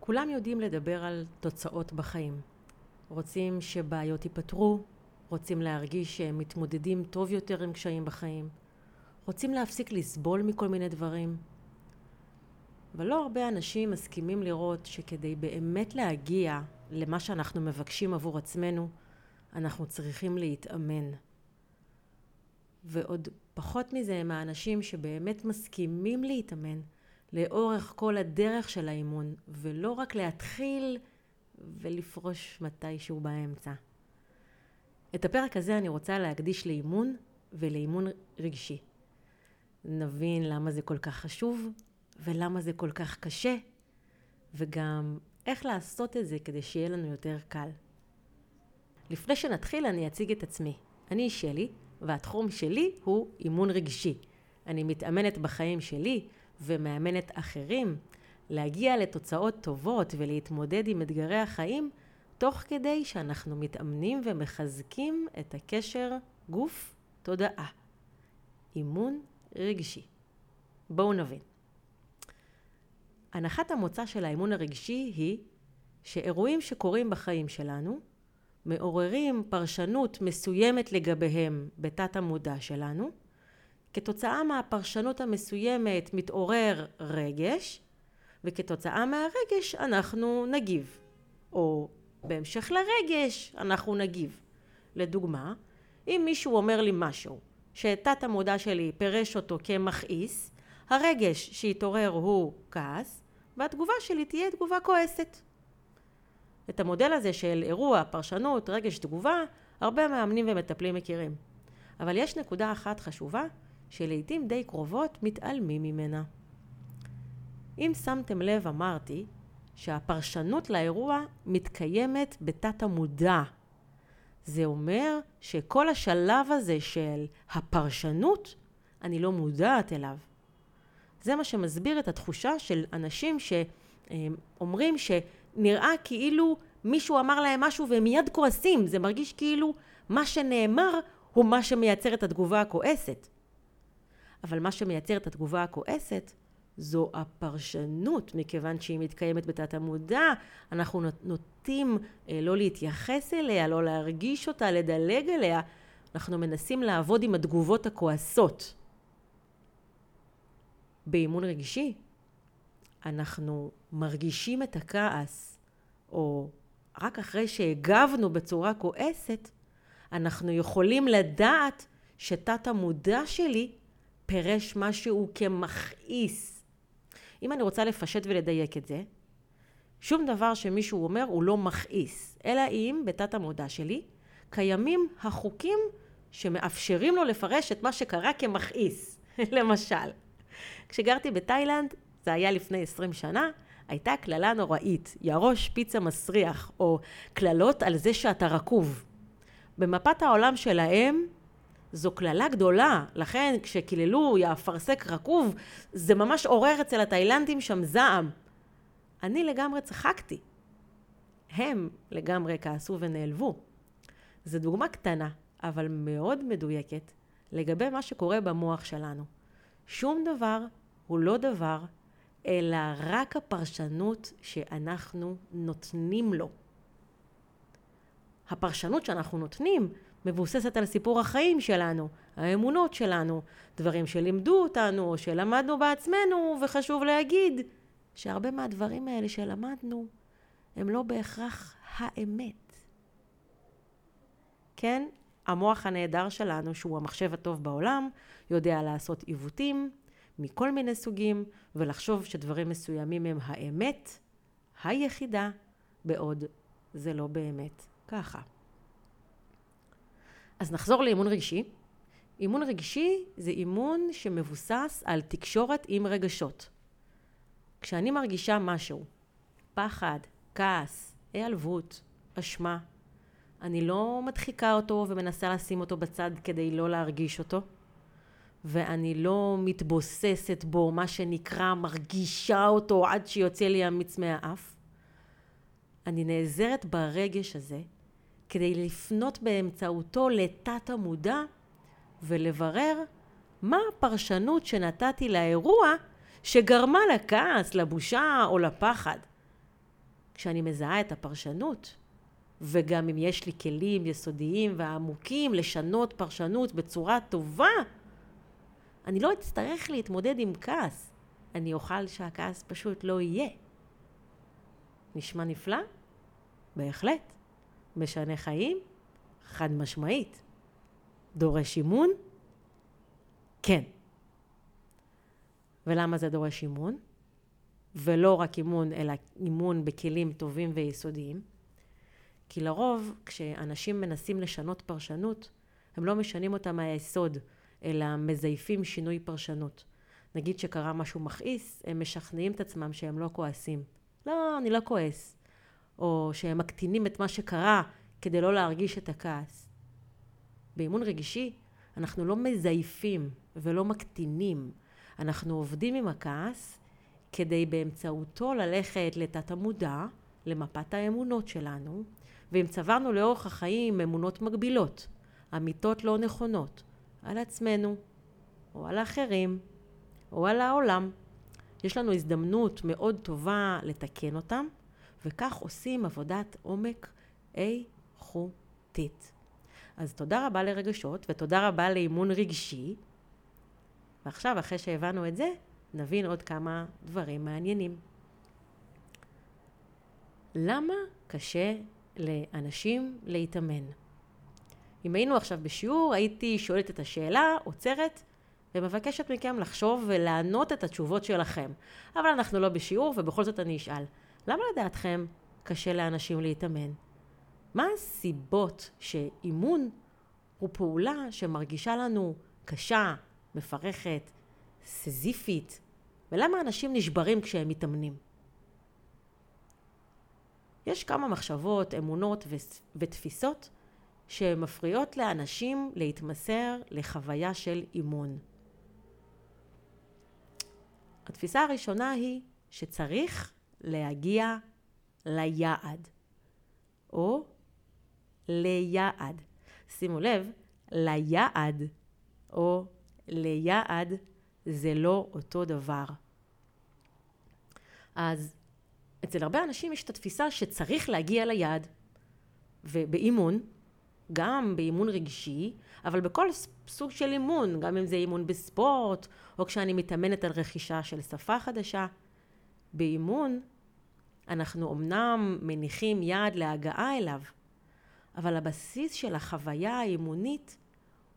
כולם יודעים לדבר על תוצאות בחיים. רוצים שבעיות ייפתרו, רוצים להרגיש שהם מתמודדים טוב יותר עם קשיים בחיים, רוצים להפסיק לסבול מכל מיני דברים. אבל לא הרבה אנשים מסכימים לראות שכדי באמת להגיע למה שאנחנו מבקשים עבור עצמנו, אנחנו צריכים להתאמן. ועוד פחות מזה הם האנשים שבאמת מסכימים להתאמן לאורך כל הדרך של האימון, ולא רק להתחיל ולפרוש מתישהו באמצע. את הפרק הזה אני רוצה להקדיש לאימון ולאימון רגשי. נבין למה זה כל כך חשוב ולמה זה כל כך קשה, וגם איך לעשות את זה כדי שיהיה לנו יותר קל. לפני שנתחיל אני אציג את עצמי. אני שלי, והתחום שלי הוא אימון רגשי. אני מתאמנת בחיים שלי ומאמנת אחרים להגיע לתוצאות טובות ולהתמודד עם אתגרי החיים, תוך כדי שאנחנו מתאמנים ומחזקים את הקשר גוף-תודעה. אימון רגשי. בואו נבין. הנחת המוצא של האימון הרגשי היא שאירועים שקורים בחיים שלנו מעוררים פרשנות מסוימת לגביהם בתת המודע שלנו. כתוצאה מהפרשנות המסוימת מתעורר רגש, וכתוצאה מהרגש אנחנו נגיב. או בהמשך לרגש אנחנו נגיב. לדוגמה, אם מישהו אומר לי משהו שתת המודע שלי פירש אותו כמכעיס, הרגש שיתעורר הוא כעס, והתגובה שלי תהיה תגובה כועסת. את המודל הזה של אירוע, פרשנות, רגש, תגובה, הרבה מאמנים ומטפלים מכירים. אבל יש נקודה אחת חשובה, שלעיתים די קרובות מתעלמים ממנה. אם שמתם לב, אמרתי שהפרשנות לאירוע מתקיימת בתת המודע. זה אומר שכל השלב הזה של הפרשנות, אני לא מודעת אליו. זה מה שמסביר את התחושה של אנשים שאומרים שנראה כאילו מישהו אמר להם משהו והם מיד כועסים. זה מרגיש כאילו מה שנאמר הוא מה שמייצר את התגובה הכועסת. אבל מה שמייצר את התגובה הכועסת זו הפרשנות, מכיוון שהיא מתקיימת בתת המודע, אנחנו נוטים אה, לא להתייחס אליה, לא להרגיש אותה, לדלג עליה, אנחנו מנסים לעבוד עם התגובות הכועסות. באימון רגשי, אנחנו מרגישים את הכעס, או רק אחרי שהגבנו בצורה כועסת, אנחנו יכולים לדעת שתת המודע שלי פירש משהו כמכעיס. אם אני רוצה לפשט ולדייק את זה, שום דבר שמישהו אומר הוא לא מכעיס, אלא אם בתת המודע שלי קיימים החוקים שמאפשרים לו לפרש את מה שקרה כמכעיס. למשל, כשגרתי בתאילנד, זה היה לפני 20 שנה, הייתה קללה נוראית, ירוש פיצה מסריח, או קללות על זה שאתה רקוב. במפת העולם שלהם, זו קללה גדולה, לכן כשקיללו יא אפרסק רקוב, זה ממש עורר אצל התאילנדים שם זעם. אני לגמרי צחקתי. הם לגמרי כעסו ונעלבו. זו דוגמה קטנה, אבל מאוד מדויקת, לגבי מה שקורה במוח שלנו. שום דבר הוא לא דבר, אלא רק הפרשנות שאנחנו נותנים לו. הפרשנות שאנחנו נותנים מבוססת על סיפור החיים שלנו, האמונות שלנו, דברים שלימדו אותנו או שלמדנו בעצמנו, וחשוב להגיד שהרבה מהדברים האלה שלמדנו הם לא בהכרח האמת. כן, המוח הנהדר שלנו, שהוא המחשב הטוב בעולם, יודע לעשות עיוותים מכל מיני סוגים, ולחשוב שדברים מסוימים הם האמת היחידה, בעוד זה לא באמת ככה. אז נחזור לאימון רגשי. אימון רגשי זה אימון שמבוסס על תקשורת עם רגשות. כשאני מרגישה משהו, פחד, כעס, היעלבות, אשמה, אני לא מדחיקה אותו ומנסה לשים אותו בצד כדי לא להרגיש אותו, ואני לא מתבוססת בו, מה שנקרא, מרגישה אותו עד שיוצא לי המיץ מהאף. אני נעזרת ברגש הזה כדי לפנות באמצעותו לתת המודע ולברר מה הפרשנות שנתתי לאירוע שגרמה לכעס, לבושה או לפחד. כשאני מזהה את הפרשנות, וגם אם יש לי כלים יסודיים ועמוקים לשנות פרשנות בצורה טובה, אני לא אצטרך להתמודד עם כעס. אני אוכל שהכעס פשוט לא יהיה. נשמע נפלא? בהחלט. משנה חיים? חד משמעית. דורש אימון? כן. ולמה זה דורש אימון? ולא רק אימון, אלא אימון בכלים טובים ויסודיים? כי לרוב, כשאנשים מנסים לשנות פרשנות, הם לא משנים אותה מהיסוד, אלא מזייפים שינוי פרשנות. נגיד שקרה משהו מכעיס, הם משכנעים את עצמם שהם לא כועסים. לא, אני לא כועס. או שהם מקטינים את מה שקרה כדי לא להרגיש את הכעס. באימון רגישי אנחנו לא מזייפים ולא מקטינים. אנחנו עובדים עם הכעס כדי באמצעותו ללכת לתת המודע, למפת האמונות שלנו, ואם צברנו לאורך החיים אמונות מגבילות, אמיתות לא נכונות, על עצמנו, או על האחרים, או על העולם, יש לנו הזדמנות מאוד טובה לתקן אותם, וכך עושים עבודת עומק איכותית. אז תודה רבה לרגשות, ותודה רבה לאימון רגשי. ועכשיו, אחרי שהבנו את זה, נבין עוד כמה דברים מעניינים. למה קשה לאנשים להתאמן? אם היינו עכשיו בשיעור, הייתי שואלת את השאלה, עוצרת, ומבקשת מכם לחשוב ולענות את התשובות שלכם. אבל אנחנו לא בשיעור, ובכל זאת אני אשאל, למה לדעתכם קשה לאנשים להתאמן? מה הסיבות שאימון הוא פעולה שמרגישה לנו קשה, מפרכת, סזיפית, ולמה אנשים נשברים כשהם מתאמנים? יש כמה מחשבות, אמונות ותפיסות שמפריעות לאנשים להתמסר לחוויה של אימון. התפיסה הראשונה היא שצריך להגיע ליעד, או ליעד. שימו לב, ליעד או ליעד זה לא אותו דבר. אז אצל הרבה אנשים יש את התפיסה שצריך להגיע ליעד. ובאימון, גם באימון רגשי, אבל בכל סוג של אימון, גם אם זה אימון בספורט, או כשאני מתאמנת על רכישה של שפה חדשה, באימון אנחנו אמנם מניחים יעד להגעה אליו, אבל הבסיס של החוויה האימונית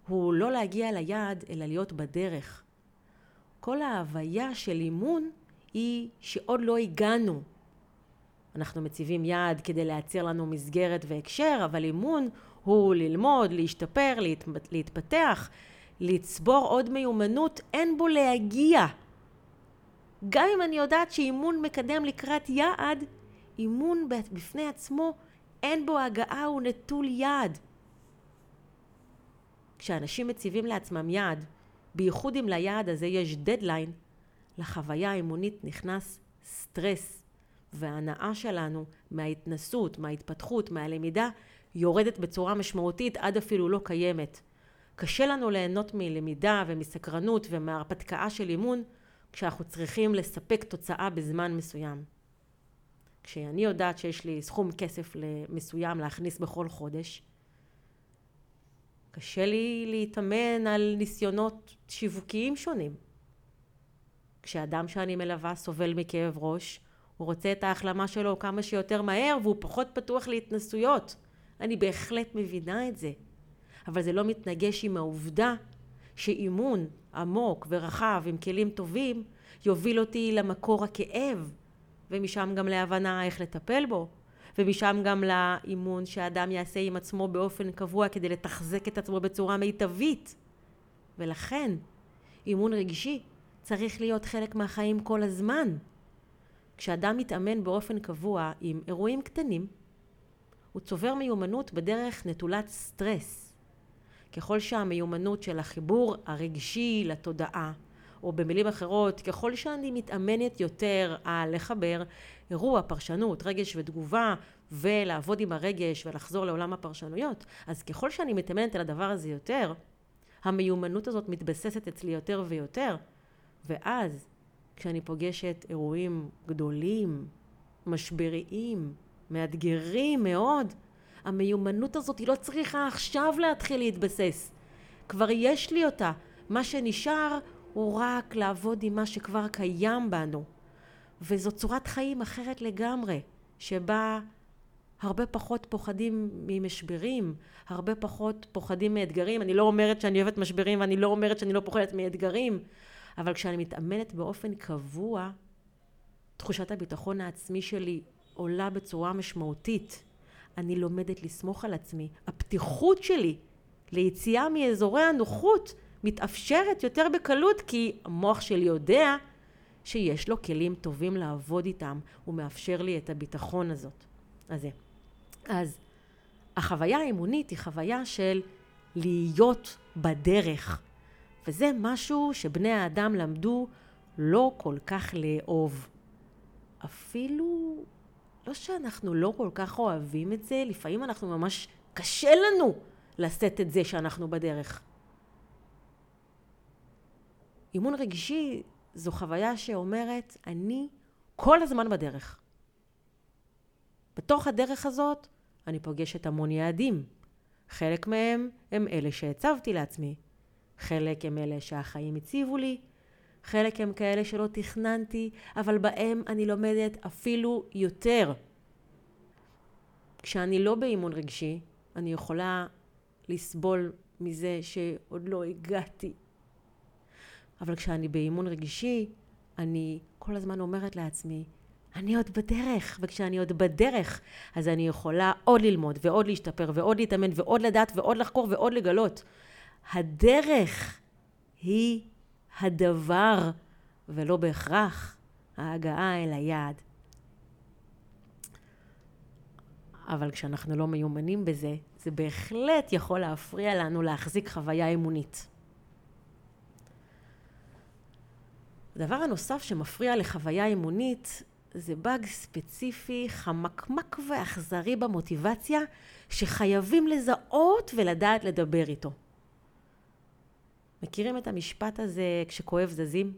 הוא לא להגיע ליעד, אלא להיות בדרך. כל ההוויה של אימון היא שעוד לא הגענו. אנחנו מציבים יעד כדי לייצר לנו מסגרת והקשר, אבל אימון הוא ללמוד, להשתפר, להת... להתפתח, לצבור עוד מיומנות, אין בו להגיע. גם אם אני יודעת שאימון מקדם לקראת יעד, אימון בפני עצמו אין בו הגעה, הוא נטול יעד. כשאנשים מציבים לעצמם יעד, בייחוד אם ליעד הזה יש דדליין, לחוויה האימונית נכנס סטרס, וההנאה שלנו מההתנסות, מההתפתחות, מהלמידה, יורדת בצורה משמעותית עד אפילו לא קיימת. קשה לנו ליהנות מלמידה ומסקרנות ומהרפתקה של אימון כשאנחנו צריכים לספק תוצאה בזמן מסוים. כשאני יודעת שיש לי סכום כסף מסוים להכניס בכל חודש, קשה לי להתאמן על ניסיונות שיווקיים שונים. כשאדם שאני מלווה סובל מכאב ראש, הוא רוצה את ההחלמה שלו כמה שיותר מהר והוא פחות פתוח להתנסויות. אני בהחלט מבינה את זה. אבל זה לא מתנגש עם העובדה שאימון עמוק ורחב עם כלים טובים יוביל אותי למקור הכאב ומשם גם להבנה איך לטפל בו ומשם גם לאימון שאדם יעשה עם עצמו באופן קבוע כדי לתחזק את עצמו בצורה מיטבית. ולכן אימון רגשי צריך להיות חלק מהחיים כל הזמן. כשאדם מתאמן באופן קבוע עם אירועים קטנים, הוא צובר מיומנות בדרך נטולת סטרס. ככל שהמיומנות של החיבור הרגשי לתודעה, או במילים אחרות, ככל שאני מתאמנת יותר על לחבר אירוע, פרשנות, רגש ותגובה, ולעבוד עם הרגש ולחזור לעולם הפרשנויות, אז ככל שאני מתאמנת על הדבר הזה יותר, המיומנות הזאת מתבססת אצלי יותר ויותר, ואז כשאני פוגשת אירועים גדולים, משבריים, מאתגרים מאוד, המיומנות הזאת היא לא צריכה עכשיו להתחיל להתבסס. כבר יש לי אותה. מה שנשאר הוא רק לעבוד עם מה שכבר קיים בנו. וזו צורת חיים אחרת לגמרי, שבה הרבה פחות פוחדים ממשברים, הרבה פחות פוחדים מאתגרים. אני לא אומרת שאני אוהבת משברים ואני לא אומרת שאני לא פוחדת מאתגרים, אבל כשאני מתאמנת באופן קבוע, תחושת הביטחון העצמי שלי עולה בצורה משמעותית. אני לומדת לסמוך על עצמי. הפתיחות שלי ליציאה מאזורי הנוחות מתאפשרת יותר בקלות כי המוח שלי יודע שיש לו כלים טובים לעבוד איתם, הוא מאפשר לי את הביטחון הזאת. אז זה. אז החוויה האמונית היא חוויה של להיות בדרך, וזה משהו שבני האדם למדו לא כל כך לאהוב. אפילו לא שאנחנו לא כל כך אוהבים את זה, לפעמים אנחנו ממש קשה לנו לשאת את זה שאנחנו בדרך. אימון רגשי זו חוויה שאומרת, אני כל הזמן בדרך. בתוך הדרך הזאת אני פוגשת המון יעדים. חלק מהם הם אלה שהצבתי לעצמי. חלק הם אלה שהחיים הציבו לי. חלק הם כאלה שלא תכננתי, אבל בהם אני לומדת אפילו יותר. כשאני לא באימון רגשי, אני יכולה לסבול מזה שעוד לא הגעתי. אבל כשאני באימון רגשי, אני כל הזמן אומרת לעצמי, אני עוד בדרך, וכשאני עוד בדרך, אז אני יכולה עוד ללמוד, ועוד להשתפר, ועוד להתאמן, ועוד לדעת, ועוד לחקור, ועוד לגלות. הדרך היא הדבר, ולא בהכרח ההגעה אל היעד. אבל כשאנחנו לא מיומנים בזה, זה בהחלט יכול להפריע לנו להחזיק חוויה אמונית. הדבר הנוסף שמפריע לחוויה אמונית זה באג ספציפי, חמקמק ואכזרי במוטיבציה, שחייבים לזהות ולדעת לדבר איתו. מכירים את המשפט הזה כשכואב זזים?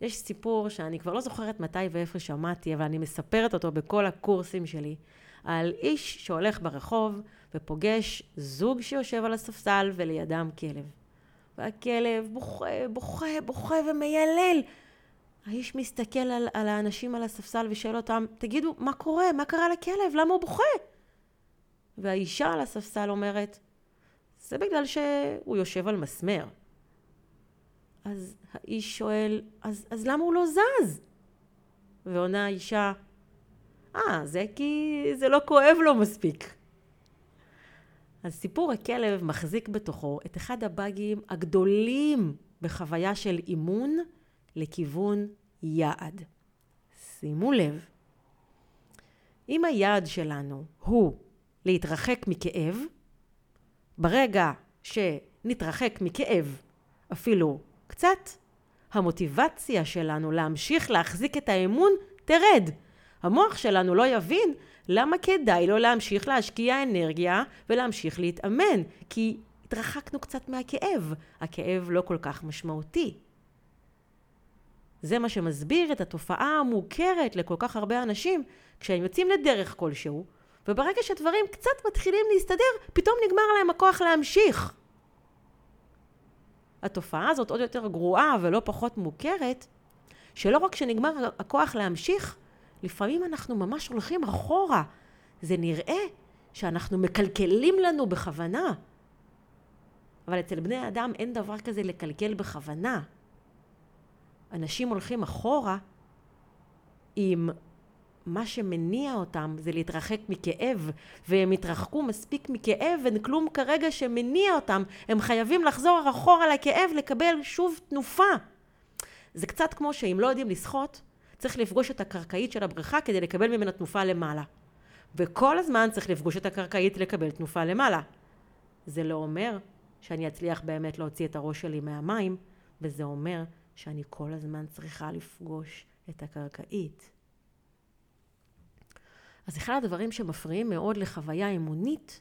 יש סיפור שאני כבר לא זוכרת מתי ואיפה שמעתי, אבל אני מספרת אותו בכל הקורסים שלי, על איש שהולך ברחוב ופוגש זוג שיושב על הספסל ולידם כלב. והכלב בוכה, בוכה, בוכה ומיילל. האיש מסתכל על, על האנשים על הספסל ושואל אותם, תגידו, מה קורה? מה קרה לכלב? למה הוא בוכה? והאישה על הספסל אומרת, זה בגלל שהוא יושב על מסמר. אז האיש שואל, אז, אז למה הוא לא זז? ועונה האישה, אה, זה כי זה לא כואב לו מספיק. אז סיפור הכלב מחזיק בתוכו את אחד הבאגים הגדולים בחוויה של אימון לכיוון יעד. שימו לב, אם היעד שלנו הוא להתרחק מכאב, ברגע שנתרחק מכאב אפילו קצת, המוטיבציה שלנו להמשיך להחזיק את האמון תרד. המוח שלנו לא יבין למה כדאי לו להמשיך להשקיע אנרגיה ולהמשיך להתאמן, כי התרחקנו קצת מהכאב. הכאב לא כל כך משמעותי. זה מה שמסביר את התופעה המוכרת לכל כך הרבה אנשים כשהם יוצאים לדרך כלשהו, וברגע שדברים קצת מתחילים להסתדר, פתאום נגמר להם הכוח להמשיך. התופעה הזאת עוד יותר גרועה ולא פחות מוכרת, שלא רק שנגמר הכוח להמשיך, לפעמים אנחנו ממש הולכים אחורה. זה נראה שאנחנו מקלקלים לנו בכוונה. אבל אצל בני אדם אין דבר כזה לקלקל בכוונה. אנשים הולכים אחורה אם מה שמניע אותם זה להתרחק מכאב, והם התרחקו מספיק מכאב, ואין כלום כרגע שמניע אותם. הם חייבים לחזור אחורה לכאב, לקבל שוב תנופה. זה קצת כמו שאם לא יודעים לשחות, צריך לפגוש את הקרקעית של הבריכה כדי לקבל ממנה תנופה למעלה. וכל הזמן צריך לפגוש את הקרקעית לקבל תנופה למעלה. זה לא אומר שאני אצליח באמת להוציא את הראש שלי מהמים, וזה אומר שאני כל הזמן צריכה לפגוש את הקרקעית. אז אחד הדברים שמפריעים מאוד לחוויה אמונית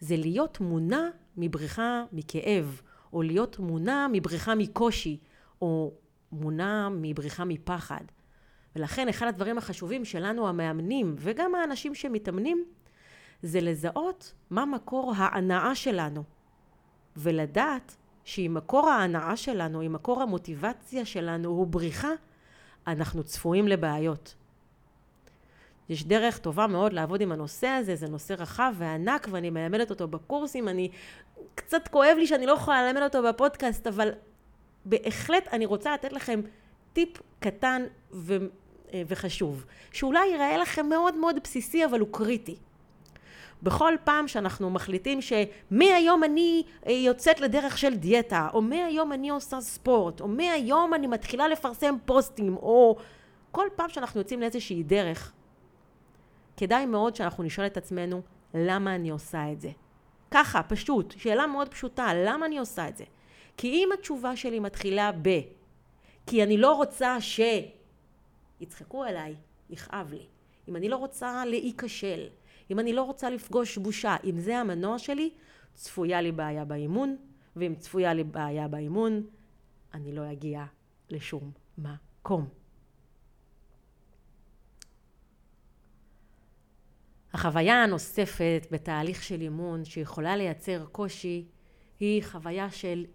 זה להיות מונע מבריחה מכאב, או להיות מונע מבריחה מקושי, או מונע מבריחה מפחד. ולכן אחד הדברים החשובים שלנו המאמנים וגם האנשים שמתאמנים זה לזהות מה מקור ההנאה שלנו ולדעת שאם מקור ההנאה שלנו, אם מקור המוטיבציה שלנו הוא בריחה, אנחנו צפויים לבעיות. יש דרך טובה מאוד לעבוד עם הנושא הזה, זה נושא רחב וענק ואני מלמדת אותו בקורסים, אני קצת כואב לי שאני לא יכולה ללמד אותו בפודקאסט, אבל בהחלט אני רוצה לתת לכם טיפ קטן ו, וחשוב, שאולי ייראה לכם מאוד מאוד בסיסי אבל הוא קריטי. בכל פעם שאנחנו מחליטים שמהיום אני אה, יוצאת לדרך של דיאטה, או מהיום אני עושה ספורט, או מהיום אני מתחילה לפרסם פוסטים, או כל פעם שאנחנו יוצאים לאיזושהי דרך, כדאי מאוד שאנחנו נשאל את עצמנו למה אני עושה את זה. ככה, פשוט, שאלה מאוד פשוטה, למה אני עושה את זה? כי אם התשובה שלי מתחילה ב... כי אני לא רוצה ש... יצחקו עליי, יכאב לי. אם אני לא רוצה להיכשל, אם אני לא רוצה לפגוש בושה, אם זה המנוע שלי, צפויה לי בעיה באימון, ואם צפויה לי בעיה באימון, אני לא אגיע לשום מקום. החוויה הנוספת בתהליך של אימון שיכולה לייצר קושי היא חוויה של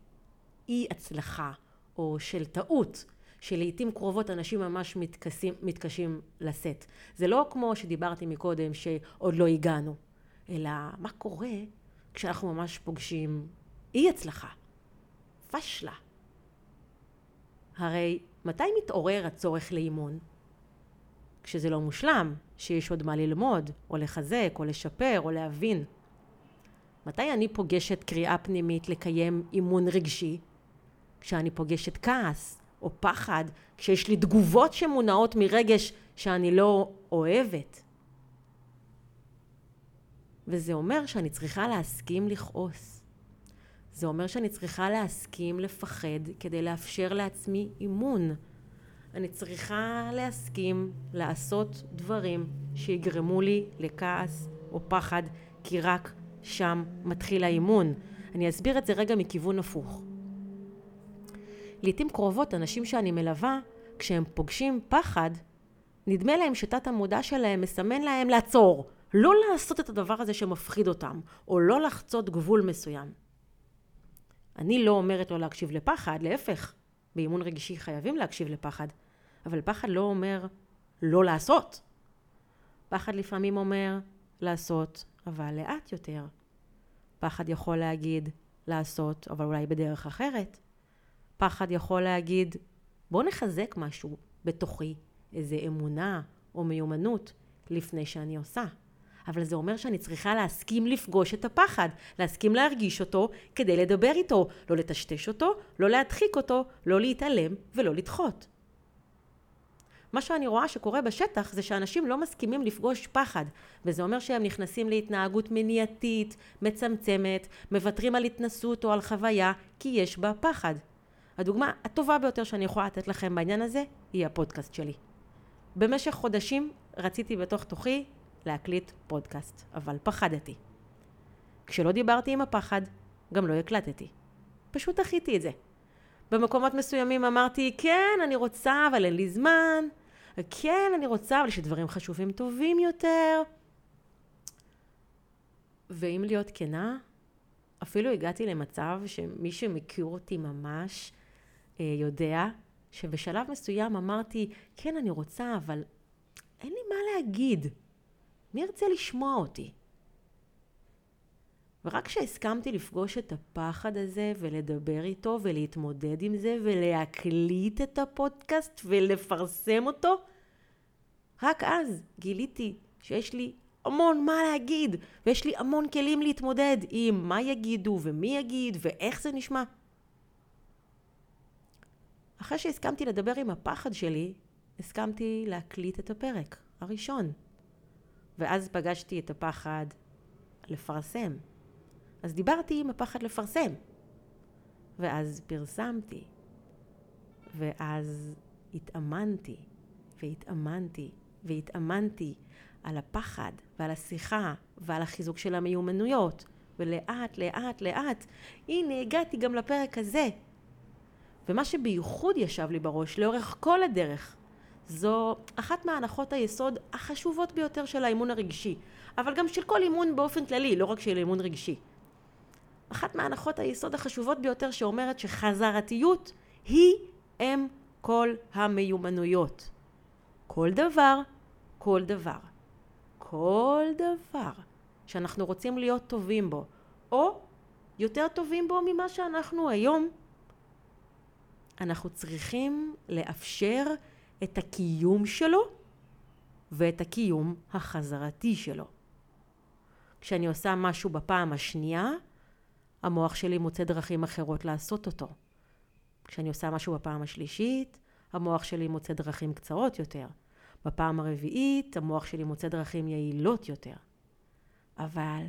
אי הצלחה או של טעות שלעיתים קרובות אנשים ממש מתקשים, מתקשים לשאת. זה לא כמו שדיברתי מקודם שעוד לא הגענו, אלא מה קורה כשאנחנו ממש פוגשים אי הצלחה, פשלה. הרי מתי מתעורר הצורך לאימון? כשזה לא מושלם, שיש עוד מה ללמוד, או לחזק, או לשפר, או להבין. מתי אני פוגשת קריאה פנימית לקיים אימון רגשי? כשאני פוגשת כעס, או פחד, כשיש לי תגובות שמונעות מרגש שאני לא אוהבת. וזה אומר שאני צריכה להסכים לכעוס. זה אומר שאני צריכה להסכים לפחד כדי לאפשר לעצמי אימון. אני צריכה להסכים לעשות דברים שיגרמו לי לכעס או פחד, כי רק שם מתחיל האימון. אני אסביר את זה רגע מכיוון הפוך. לעתים קרובות אנשים שאני מלווה, כשהם פוגשים פחד, נדמה להם שתת המודע שלהם מסמן להם לעצור, לא לעשות את הדבר הזה שמפחיד אותם, או לא לחצות גבול מסוים. אני לא אומרת לא להקשיב לפחד, להפך, באימון רגישי חייבים להקשיב לפחד, אבל פחד לא אומר לא לעשות. פחד לפעמים אומר לעשות, אבל לאט יותר. פחד יכול להגיד לעשות, אבל אולי בדרך אחרת. פחד יכול להגיד, בוא נחזק משהו בתוכי, איזה אמונה או מיומנות, לפני שאני עושה. אבל זה אומר שאני צריכה להסכים לפגוש את הפחד, להסכים להרגיש אותו כדי לדבר איתו, לא לטשטש אותו, לא להדחיק אותו, לא להתעלם ולא לדחות. מה שאני רואה שקורה בשטח זה שאנשים לא מסכימים לפגוש פחד, וזה אומר שהם נכנסים להתנהגות מניעתית, מצמצמת, מוותרים על התנסות או על חוויה, כי יש בה פחד. הדוגמה הטובה ביותר שאני יכולה לתת לכם בעניין הזה היא הפודקאסט שלי. במשך חודשים רציתי בתוך תוכי להקליט פודקאסט, אבל פחדתי. כשלא דיברתי עם הפחד, גם לא הקלטתי. פשוט דחיתי את זה. במקומות מסוימים אמרתי, כן, אני רוצה, אבל אין לי זמן. כן, אני רוצה, אבל יש דברים חשובים טובים יותר. ואם להיות כנה, אפילו הגעתי למצב שמי שמכיר אותי ממש אה, יודע שבשלב מסוים אמרתי, כן, אני רוצה, אבל אין לי מה להגיד. מי ירצה לשמוע אותי? ורק כשהסכמתי לפגוש את הפחד הזה ולדבר איתו ולהתמודד עם זה ולהקליט את הפודקאסט ולפרסם אותו, רק אז גיליתי שיש לי המון מה להגיד ויש לי המון כלים להתמודד עם מה יגידו ומי יגיד ואיך זה נשמע. אחרי שהסכמתי לדבר עם הפחד שלי, הסכמתי להקליט את הפרק הראשון. ואז פגשתי את הפחד לפרסם. אז דיברתי עם הפחד לפרסם. ואז פרסמתי. ואז התאמנתי, והתאמנתי, והתאמנתי על הפחד ועל השיחה ועל החיזוק של המיומנויות. ולאט, לאט, לאט, הנה הגעתי גם לפרק הזה. ומה שבייחוד ישב לי בראש לאורך כל הדרך, זו אחת מהנחות היסוד החשובות ביותר של האימון הרגשי, אבל גם של כל אימון באופן כללי, לא רק של אימון רגשי. אחת מהנחות היסוד החשובות ביותר שאומרת שחזרתיות היא אם כל המיומנויות. כל דבר, כל דבר. כל דבר שאנחנו רוצים להיות טובים בו, או יותר טובים בו ממה שאנחנו היום, אנחנו צריכים לאפשר את הקיום שלו ואת הקיום החזרתי שלו. כשאני עושה משהו בפעם השנייה, המוח שלי מוצא דרכים אחרות לעשות אותו. כשאני עושה משהו בפעם השלישית, המוח שלי מוצא דרכים קצרות יותר. בפעם הרביעית, המוח שלי מוצא דרכים יעילות יותר. אבל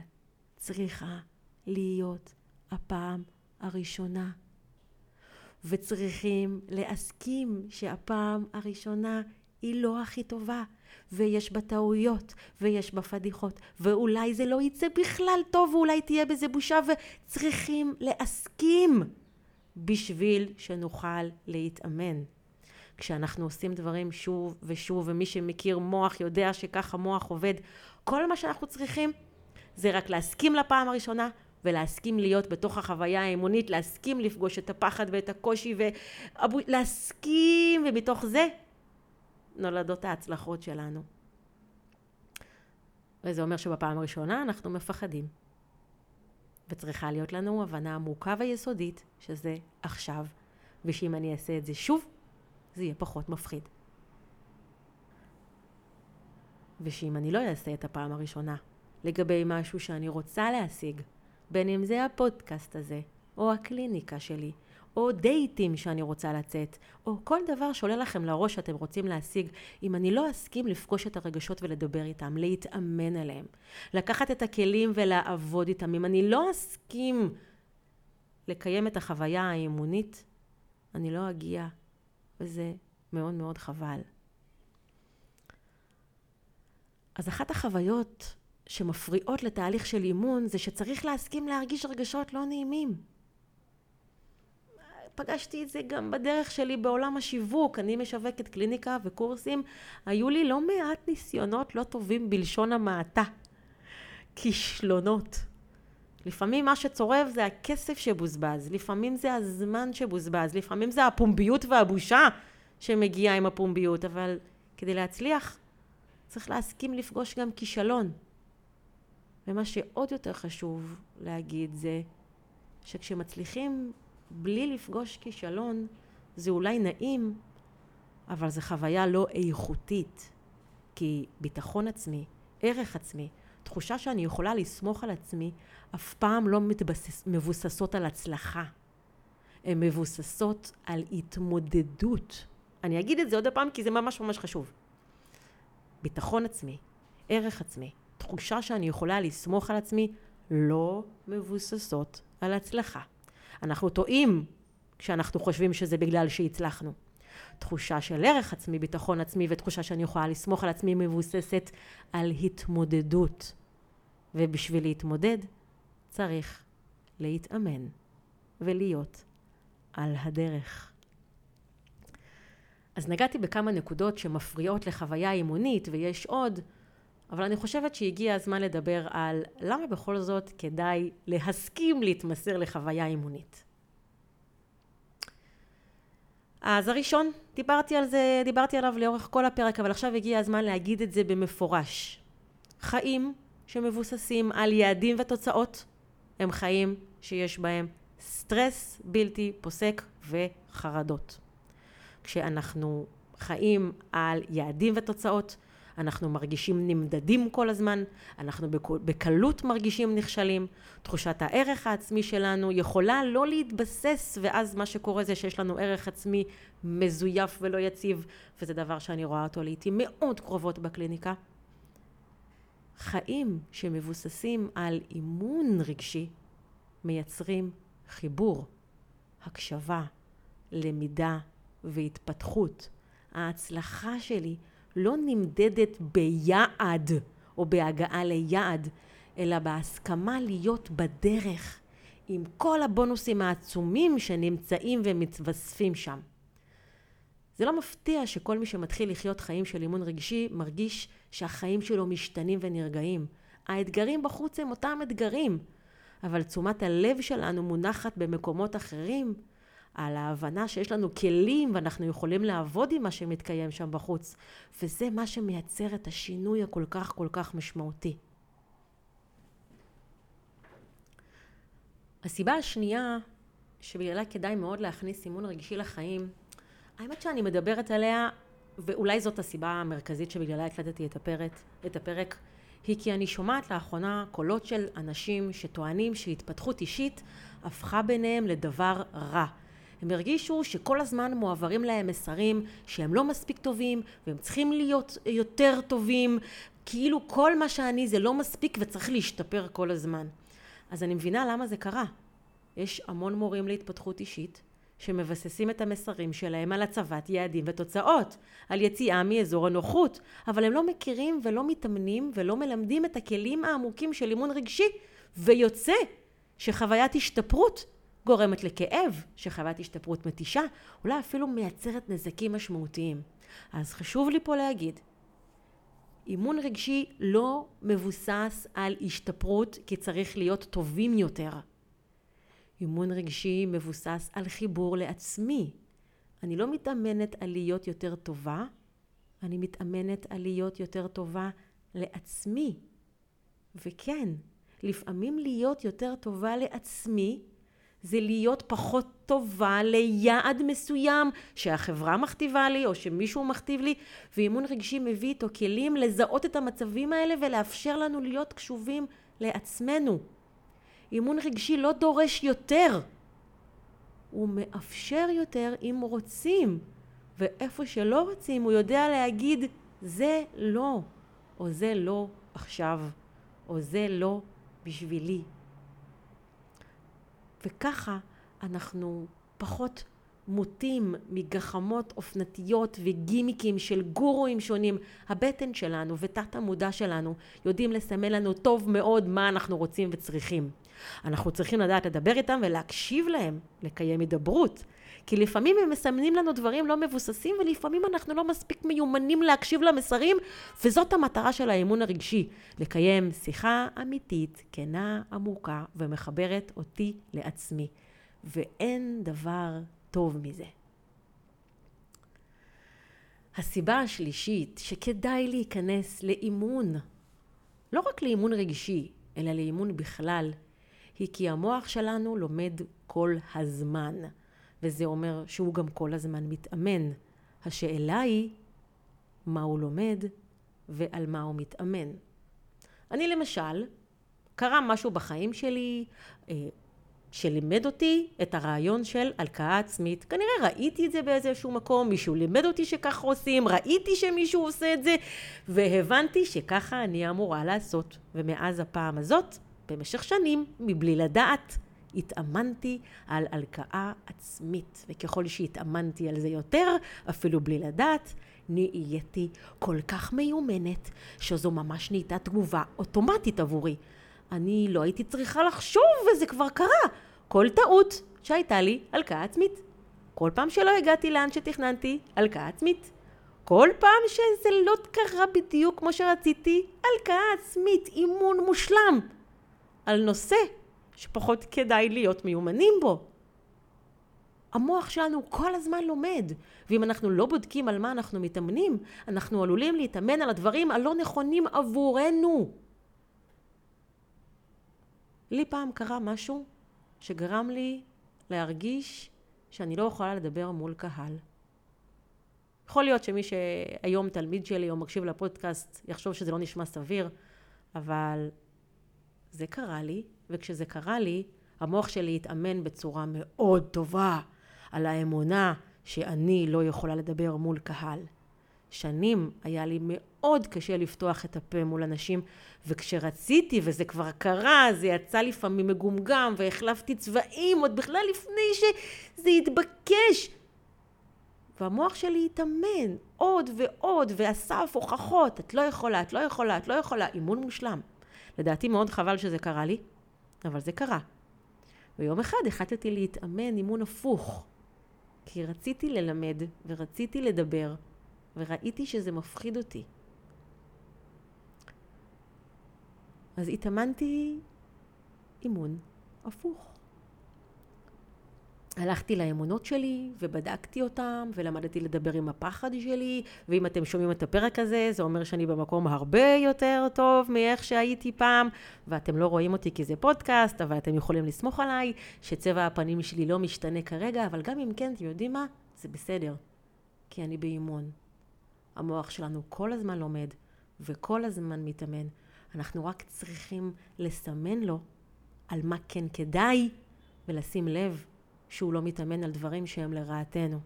צריכה להיות הפעם הראשונה. וצריכים להסכים שהפעם הראשונה היא לא הכי טובה, ויש בה טעויות, ויש בה פדיחות, ואולי זה לא יצא בכלל טוב, ואולי תהיה בזה בושה, וצריכים להסכים בשביל שנוכל להתאמן. כשאנחנו עושים דברים שוב ושוב, ומי שמכיר מוח יודע שככה מוח עובד, כל מה שאנחנו צריכים זה רק להסכים לפעם הראשונה, ולהסכים להיות בתוך החוויה האמונית, להסכים לפגוש את הפחד ואת הקושי, ולהסכים, ומתוך זה נולדות ההצלחות שלנו. וזה אומר שבפעם הראשונה אנחנו מפחדים. וצריכה להיות לנו הבנה עמוקה ויסודית שזה עכשיו, ושאם אני אעשה את זה שוב, זה יהיה פחות מפחיד. ושאם אני לא אעשה את הפעם הראשונה לגבי משהו שאני רוצה להשיג, בין אם זה הפודקאסט הזה, או הקליניקה שלי, או דייטים שאני רוצה לצאת, או כל דבר שעולה לכם לראש שאתם רוצים להשיג, אם אני לא אסכים לפגוש את הרגשות ולדבר איתם, להתאמן עליהם, לקחת את הכלים ולעבוד איתם, אם אני לא אסכים לקיים את החוויה האימונית, אני לא אגיע, וזה מאוד מאוד חבל. אז אחת החוויות שמפריעות לתהליך של אימון זה שצריך להסכים להרגיש רגשות לא נעימים. פגשתי את זה גם בדרך שלי בעולם השיווק, אני משווקת קליניקה וקורסים, היו לי לא מעט ניסיונות לא טובים בלשון המעטה. כישלונות. לפעמים מה שצורב זה הכסף שבוזבז, לפעמים זה הזמן שבוזבז, לפעמים זה הפומביות והבושה שמגיעה עם הפומביות, אבל כדי להצליח צריך להסכים לפגוש גם כישלון. ומה שעוד יותר חשוב להגיד זה שכשמצליחים בלי לפגוש כישלון, זה אולי נעים, אבל זו חוויה לא איכותית. כי ביטחון עצמי, ערך עצמי, תחושה שאני יכולה לסמוך על עצמי, אף פעם לא מתבסס, מבוססות על הצלחה. הן מבוססות על התמודדות. אני אגיד את זה עוד פעם כי זה ממש ממש חשוב. ביטחון עצמי, ערך עצמי, תחושה שאני יכולה לסמוך על עצמי, לא מבוססות על הצלחה. אנחנו טועים כשאנחנו חושבים שזה בגלל שהצלחנו. תחושה של ערך עצמי, ביטחון עצמי ותחושה שאני יכולה לסמוך על עצמי מבוססת על התמודדות. ובשביל להתמודד צריך להתאמן ולהיות על הדרך. אז נגעתי בכמה נקודות שמפריעות לחוויה אימונית ויש עוד, אבל אני חושבת שהגיע הזמן לדבר על למה בכל זאת כדאי להסכים להתמסר לחוויה אימונית. אז הראשון, דיברתי על זה, דיברתי עליו לאורך כל הפרק, אבל עכשיו הגיע הזמן להגיד את זה במפורש. חיים שמבוססים על יעדים ותוצאות הם חיים שיש בהם סטרס בלתי פוסק וחרדות. כשאנחנו חיים על יעדים ותוצאות, אנחנו מרגישים נמדדים כל הזמן, אנחנו בקלות מרגישים נכשלים, תחושת הערך העצמי שלנו יכולה לא להתבסס, ואז מה שקורה זה שיש לנו ערך עצמי מזויף ולא יציב, וזה דבר שאני רואה אותו לעיתים מאוד קרובות בקליניקה. חיים שמבוססים על אימון רגשי מייצרים חיבור, הקשבה, למידה והתפתחות. ההצלחה שלי לא נמדדת ביעד או בהגעה ליעד, אלא בהסכמה להיות בדרך עם כל הבונוסים העצומים שנמצאים ומתווספים שם. זה לא מפתיע שכל מי שמתחיל לחיות חיים של אימון רגשי מרגיש שהחיים שלו משתנים ונרגעים. האתגרים בחוץ הם אותם אתגרים, אבל תשומת הלב שלנו מונחת במקומות אחרים, על ההבנה שיש לנו כלים ואנחנו יכולים לעבוד עם מה שמתקיים שם בחוץ, וזה מה שמייצר את השינוי הכל כך כל כך משמעותי. הסיבה השנייה שבגללה כדאי מאוד להכניס אימון רגשי לחיים, האמת שאני מדברת עליה, ואולי זאת הסיבה המרכזית שבגללה הקלטתי את הפרק, את הפרק, היא כי אני שומעת לאחרונה קולות של אנשים שטוענים שהתפתחות אישית הפכה ביניהם לדבר רע. הם הרגישו שכל הזמן מועברים להם מסרים שהם לא מספיק טובים והם צריכים להיות יותר טובים, כאילו כל מה שאני זה לא מספיק וצריך להשתפר כל הזמן. אז אני מבינה למה זה קרה. יש המון מורים להתפתחות אישית שמבססים את המסרים שלהם על הצבת יעדים ותוצאות, על יציאה מאזור הנוחות, אבל הם לא מכירים ולא מתאמנים ולא מלמדים את הכלים העמוקים של אימון רגשי, ויוצא שחוויית השתפרות גורמת לכאב, שחוויית השתפרות מתישה, אולי אפילו מייצרת נזקים משמעותיים. אז חשוב לי פה להגיד, אימון רגשי לא מבוסס על השתפרות כי צריך להיות טובים יותר. אימון רגשי מבוסס על חיבור לעצמי. אני לא מתאמנת על להיות יותר טובה, אני מתאמנת על להיות יותר טובה לעצמי. וכן, לפעמים להיות יותר טובה לעצמי זה להיות פחות טובה ליעד מסוים שהחברה מכתיבה לי או שמישהו מכתיב לי ואימון רגשי מביא איתו כלים לזהות את המצבים האלה ולאפשר לנו להיות קשובים לעצמנו. אימון רגשי לא דורש יותר, הוא מאפשר יותר אם רוצים, ואיפה שלא רוצים הוא יודע להגיד זה לא, או זה לא עכשיו, או זה לא בשבילי. וככה אנחנו פחות מוטים מגחמות אופנתיות וגימיקים של גורואים שונים. הבטן שלנו ותת המודע שלנו יודעים לסמן לנו טוב מאוד מה אנחנו רוצים וצריכים. אנחנו צריכים לדעת לדבר איתם ולהקשיב להם, לקיים הידברות. כי לפעמים הם מסמנים לנו דברים לא מבוססים ולפעמים אנחנו לא מספיק מיומנים להקשיב למסרים וזאת המטרה של האמון הרגשי, לקיים שיחה אמיתית, כנה, עמוקה ומחברת אותי לעצמי. ואין דבר טוב מזה. הסיבה השלישית שכדאי להיכנס לאימון, לא רק לאימון רגשי, אלא לאימון בכלל, היא כי המוח שלנו לומד כל הזמן, וזה אומר שהוא גם כל הזמן מתאמן. השאלה היא מה הוא לומד ועל מה הוא מתאמן. אני למשל, קרה משהו בחיים שלי, אה, שלימד אותי את הרעיון של הלקאה עצמית. כנראה ראיתי את זה באיזשהו מקום, מישהו לימד אותי שככה עושים, ראיתי שמישהו עושה את זה, והבנתי שככה אני אמורה לעשות. ומאז הפעם הזאת, במשך שנים, מבלי לדעת, התאמנתי על הלקאה עצמית. וככל שהתאמנתי על זה יותר, אפילו בלי לדעת, נהייתי כל כך מיומנת, שזו ממש נהייתה תגובה אוטומטית עבורי. אני לא הייתי צריכה לחשוב וזה כבר קרה. כל טעות שהייתה לי הלקאה עצמית. כל פעם שלא הגעתי לאן שתכננתי, הלקאה עצמית. כל פעם שזה לא קרה בדיוק כמו שרציתי, הלקאה עצמית, אימון מושלם. על נושא שפחות כדאי להיות מיומנים בו. המוח שלנו כל הזמן לומד, ואם אנחנו לא בודקים על מה אנחנו מתאמנים, אנחנו עלולים להתאמן על הדברים הלא נכונים עבורנו. לי פעם קרה משהו שגרם לי להרגיש שאני לא יכולה לדבר מול קהל. יכול להיות שמי שהיום תלמיד שלי או מקשיב לפודקאסט יחשוב שזה לא נשמע סביר, אבל זה קרה לי, וכשזה קרה לי, המוח שלי התאמן בצורה מאוד טובה על האמונה שאני לא יכולה לדבר מול קהל. שנים היה לי מאוד קשה לפתוח את הפה מול אנשים, וכשרציתי, וזה כבר קרה, זה יצא לפעמים מגומגם, והחלפתי צבעים עוד בכלל לפני שזה התבקש. והמוח שלי התאמן עוד ועוד, ואסף הוכחות, את לא יכולה, את לא יכולה, את לא יכולה, אימון מושלם. לדעתי מאוד חבל שזה קרה לי, אבל זה קרה. ויום אחד החלטתי להתאמן אימון הפוך. כי רציתי ללמד ורציתי לדבר, וראיתי שזה מפחיד אותי. אז התאמנתי אימון הפוך. הלכתי לאמונות שלי ובדקתי אותם ולמדתי לדבר עם הפחד שלי ואם אתם שומעים את הפרק הזה זה אומר שאני במקום הרבה יותר טוב מאיך שהייתי פעם ואתם לא רואים אותי כי זה פודקאסט אבל אתם יכולים לסמוך עליי שצבע הפנים שלי לא משתנה כרגע אבל גם אם כן אתם יודעים מה? זה בסדר כי אני באימון. המוח שלנו כל הזמן לומד וכל הזמן מתאמן. אנחנו רק צריכים לסמן לו על מה כן כדאי ולשים לב שהוא לא מתאמן על דברים שהם לרעתנו.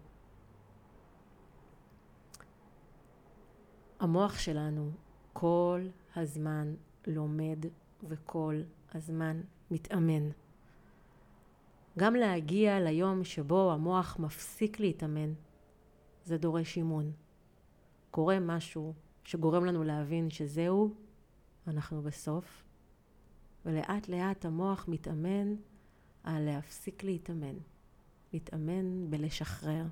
המוח שלנו כל הזמן לומד וכל הזמן מתאמן. גם להגיע ליום שבו המוח מפסיק להתאמן, זה דורש אימון. קורה משהו שגורם לנו להבין שזהו, אנחנו בסוף, ולאט לאט המוח מתאמן על להפסיק להתאמן. להתאמן בלשחרר.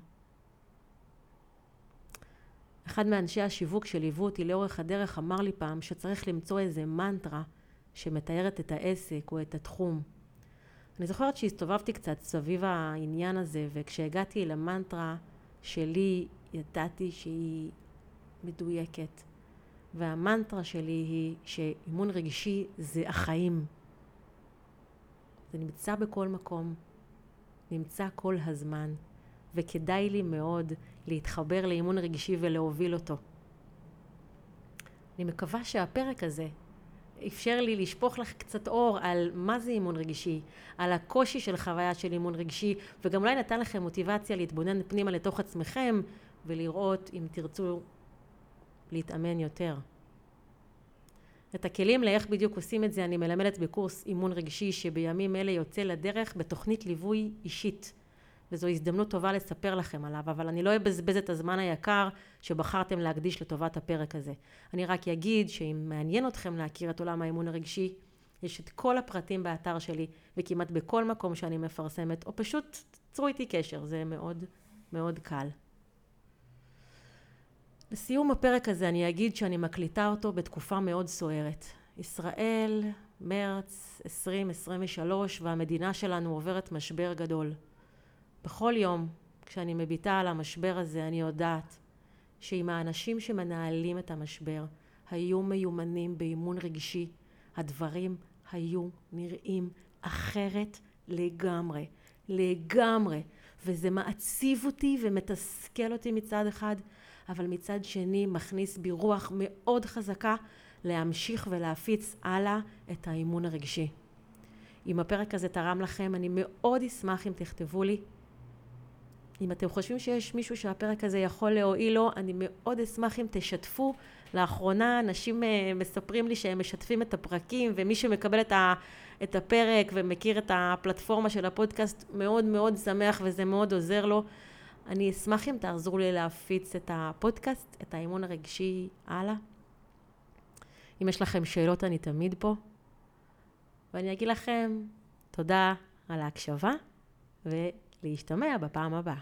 אחד מאנשי השיווק שליוו אותי לאורך הדרך אמר לי פעם שצריך למצוא איזה מנטרה שמתארת את העסק או את התחום. אני זוכרת שהסתובבתי קצת סביב העניין הזה וכשהגעתי למנטרה שלי ידעתי שהיא מדויקת והמנטרה שלי היא שאימון רגשי זה החיים. נמצא בכל מקום, נמצא כל הזמן, וכדאי לי מאוד להתחבר לאימון רגשי ולהוביל אותו. אני מקווה שהפרק הזה אפשר לי לשפוך לך קצת אור על מה זה אימון רגשי, על הקושי של חוויה של אימון רגשי, וגם אולי נתן לכם מוטיבציה להתבונן פנימה לתוך עצמכם ולראות אם תרצו להתאמן יותר. את הכלים לאיך בדיוק עושים את זה אני מלמדת בקורס אימון רגשי שבימים אלה יוצא לדרך בתוכנית ליווי אישית. וזו הזדמנות טובה לספר לכם עליו, אבל אני לא אבזבז את הזמן היקר שבחרתם להקדיש לטובת הפרק הזה. אני רק אגיד שאם מעניין אתכם להכיר את עולם האימון הרגשי, יש את כל הפרטים באתר שלי, וכמעט בכל מקום שאני מפרסמת, או פשוט צרו איתי קשר, זה מאוד מאוד קל. לסיום הפרק הזה אני אגיד שאני מקליטה אותו בתקופה מאוד סוערת. ישראל, מרץ 2023, והמדינה שלנו עוברת משבר גדול. בכל יום, כשאני מביטה על המשבר הזה, אני יודעת שאם האנשים שמנהלים את המשבר היו מיומנים באימון רגשי, הדברים היו נראים אחרת לגמרי. לגמרי. וזה מעציב אותי ומתסכל אותי מצד אחד, אבל מצד שני מכניס בי רוח מאוד חזקה להמשיך ולהפיץ הלאה את האימון הרגשי. אם הפרק הזה תרם לכם, אני מאוד אשמח אם תכתבו לי. אם אתם חושבים שיש מישהו שהפרק הזה יכול להועיל לו, אני מאוד אשמח אם תשתפו. לאחרונה אנשים אה, מספרים לי שהם משתפים את הפרקים, ומי שמקבל את, ה, את הפרק ומכיר את הפלטפורמה של הפודקאסט מאוד מאוד שמח וזה מאוד עוזר לו. אני אשמח אם תעזרו לי להפיץ את הפודקאסט, את האימון הרגשי הלאה. אם יש לכם שאלות, אני תמיד פה. ואני אגיד לכם תודה על ההקשבה, ולהשתמע בפעם הבאה.